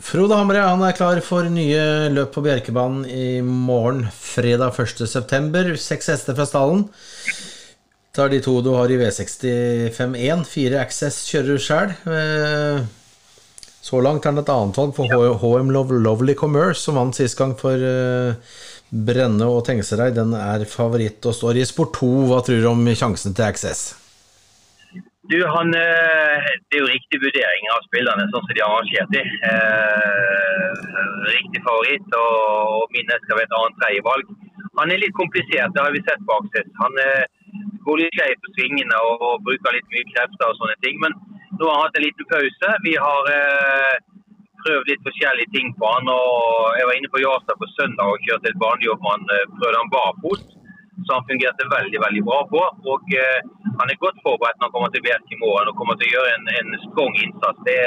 Frode Hamre han er klar for nye løp på Bjerkebanen i morgen, fredag 1.9. Seks hester fra stallen. Tar de to du har i V65-1. Fire Access kjører du sjøl. Eh, så langt er det et annet valg for HM Lovely Commerce, som vant sist gang for eh, Brenne og Tengsereid. Den er favoritt og står i sport 2. Hva tror du om sjansen til Access? Du, han, eh, Det er jo riktig vurdering av spillerne, sånn som de har arrangert dem. Eh, riktig favoritt, og, og min skal være et annet tredjevalg. Han er litt komplisert, det har vi sett på Aksess. Han eh, går litt skjev på svingene og, og, bruker litt mye krefter og sånne ting. Men nå har han hatt en liten pause. Vi har eh, prøvd litt forskjellige ting på han. og Jeg var inne på Jarstad på søndag og kjørte et banejobb med han. Prøvde han barfot som han fungerte veldig veldig bra på. og eh, Han er godt forberedt når han kommer til Bjerk i morgen og kommer til å gjøre en, en strong innsats. Det,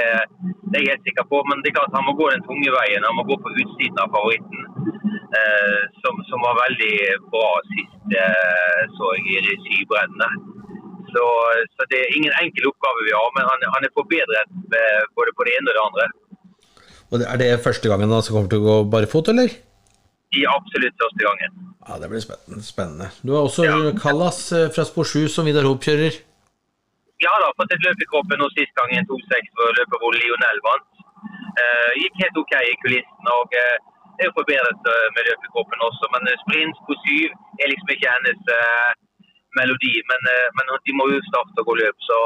det, er jeg helt sikker på. Men det er klart han må gå den tunge veien. Han må gå på utsiden av favoritten, eh, som, som, var veldig bra sist, eh, så jeg, i skibreddene. Så, så, det er ingen enkel oppgave vi har, men han, han er forbedret eh, både på det ene og det andre. Og Er det første gangen han kommer til å gå barfot, eller? I absolutt første gangen. Ja, Det blir spennende. Du har også ja. Kallas eh, fra Spor 7 som Vidar Hoop kjører. Ja da, fått et løp i kroppen nå sist gang i en 2-6 for løpet hvor Lionel vant. Uh, gikk helt OK i kulissen. og uh, Det er jo forbedret uh, med løp i kroppen også, men sprint på 7 er liksom ikke hennes melodi. Men, men, de må jo starte og gå løp, så,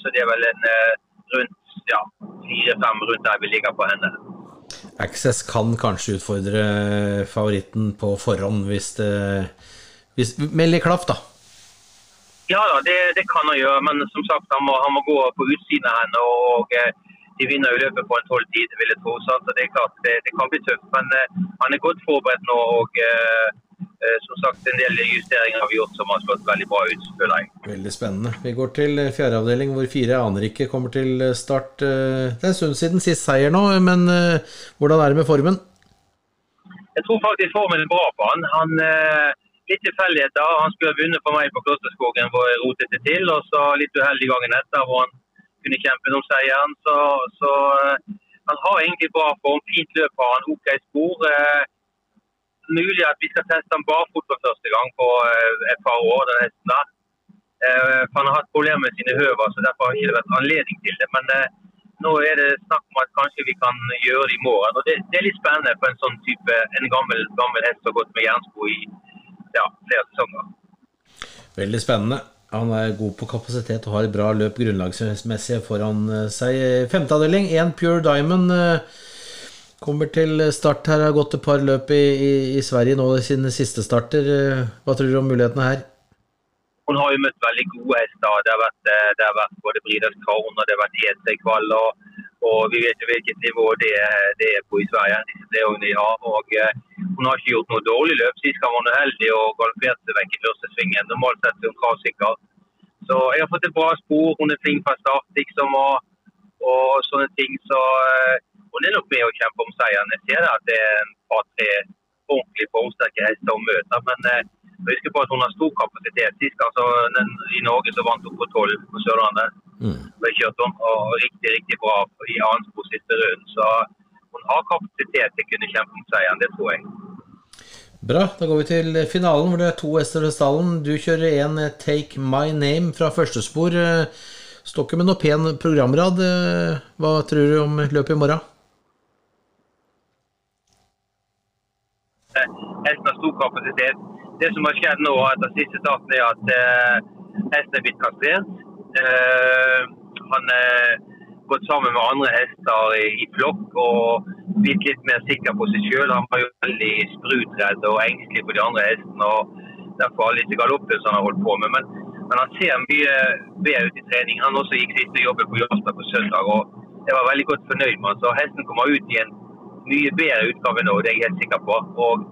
så det er vel en rundt ja, fire-fem rundt der vi ligger på henne. Access kan kanskje utfordre favoritten på forhånd hvis det hvis, Meld i klaff, da. Ja da, det, det, kan han gjøre, men som sagt, han må, han må gå på utsiden av henne. og eh, De vinner jo løpet på en tolv tid, vil jeg tro. Så det er klart, det, det kan bli tøft. Men eh, han er godt forberedt nå. og eh, som sagt, en del justeringer har vi gjort som har slått veldig bra ut, føler jeg. Veldig spennende. Vi går til eh, fjerde avdeling, hvor fire aner ikke kommer til eh, start. Det er en stund siden sist seier nå, men hvordan er det med formen? Jeg tror faktisk formen er bra på han. han litt tilfeldigheter. Han skulle ha vunnet for meg på Klosterskogen hvor jeg rotet det til. Og så litt uheldig gangen etter hvor han kunne kjempe om seieren. Så, så han har egentlig bra form. Fint løp har han, OK spor mulig at vi skal teste han barfot for første gang på eh, et par år. den hesten der. Eh, for Han har hatt problemer med sine høver, så derfor har det ikke vært anledning til det. Men eh, nå er det snakk om at kanskje vi kan gjøre det i morgen. og Det, det er litt spennende for en sånn type, en gammel, gammel hest som har gått med jernsko i ja, flere sesonger. Veldig spennende. Han er god på kapasitet og har et bra løp grunnlagsmessig foran seg. Femte avdeling, én Pure Diamond. Kommer til start her. Har gått et par løp i, i, i, Sverige nå sine siste starter. Hva tror du om mulighetene her? Hun har jo møtt veldig gode hester. Det har vært, eh, det har vært både Bridas Crown og det har vært EC-kvall. Og, og, vi vet jo hvilket nivå det, det er på i Sverige. Det de har. Og, uh, hun har ikke gjort noe dårlig løp. Sist var hun uheldig og galopperte vekk i første svingen. Normalt sett er hun kravsikker. Så jeg har fått et bra spor. Hun er flink fra start, liksom. Og, og sånne ting. Så uh, hun er nok med å kjempe om seieren. Jeg ser at det er en par-tre ordentlig formsterke hester å møte. Men eh, husk på at hun har stor kapasitet. Sist altså, den, i Norge så vant hun på tolv på Sørlandet. Mm. Kjørte hun, og riktig riktig bra i annen spor siste runde. Så hun har kapasitet til å kunne kjempe om seieren, det tror jeg. Bra. Da går vi til finalen, hvor det er to hester ved stallen. Du kjører en eh, Take My Name fra første spor. Eh, står ikke med noe pen programrad. Hva tror du om løpet i morgen? Hesten har stor kapasitet. Det som har skjedd nå etter siste starten, er at eh, hesten er blitt kastrert. Eh, han er gått sammen med andre hester i, i flokk og blitt litt mer sikker på seg sjøl. Han var jo veldig sprutredd og engstelig for de andre hestene. og Derfor har disse galoppen som han har holdt på med. Men, men han ser mye bedre ut i trening. Han også gikk siste jobben på Jarlsberg på søndag. og Jeg var veldig godt fornøyd med han. Så hesten kommer ut i en mye bedre utgave nå, det er jeg helt sikker på. Og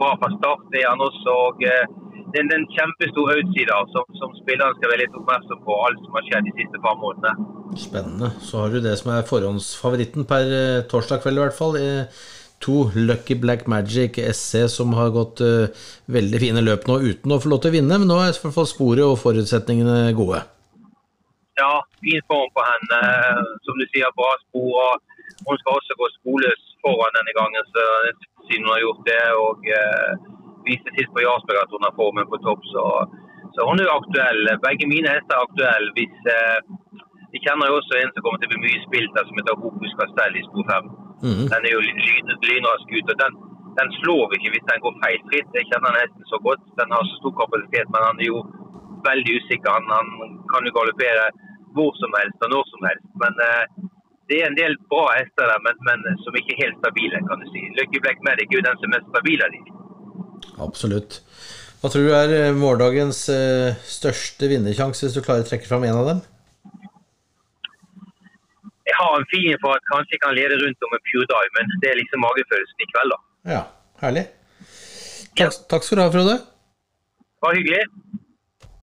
bra fra start er han også. og eh, det er en kjempestor outsider som, som spillerne skal være litt oppmerksom på alt som har skjedd de siste par månedene. Spennende. Så har du det som er forhåndsfavoritten per eh, torsdag kveld i hvert fall. To Lucky Black Magic SC som har gått uh, veldig fine løp nå uten å få lov til å vinne, men nå er i hvert fall sporet og forutsetningene gode. Ja, fin form på henne. Som du sier, bra spor. og hun skal også gå sporløs foran denne gangen, så, siden hun har gjort det. Og eh, viste sist på Jarlsberg at hun har formen på topp. Så, så, hun er jo aktuell. Begge mine hester er aktuelle. Hvis, eh, vi kjenner jo også en som kommer til å bli mye spilt der, som heter Hokus Castell i spor 5. Mm. Den er jo lynrask ut. og den, den slår vi ikke hvis den går feilfritt. Jeg kjenner den hesten så godt. Den har så stor kapasitet, men han er jo veldig usikker. Han, han kan jo galoppere hvor som helst og når som helst. Men uh, det er en del bra hester der, men, men, som ikke er helt stabile, kan du si. Lucky Black Medic er jo den som er mest stabil av dem. Absolutt. Hva tror du er vårdagens morgendagens uh, største vinnersjanse, hvis du klarer å trekke fram en av dem? Jeg har en feeling for at kanskje jeg kan lede rundt om en Pure Dive, men det er liksom magefølelsen i kveld, da. Ja, herlig. Takk, ja. takk skal du ha, Frode. Bare hyggelig.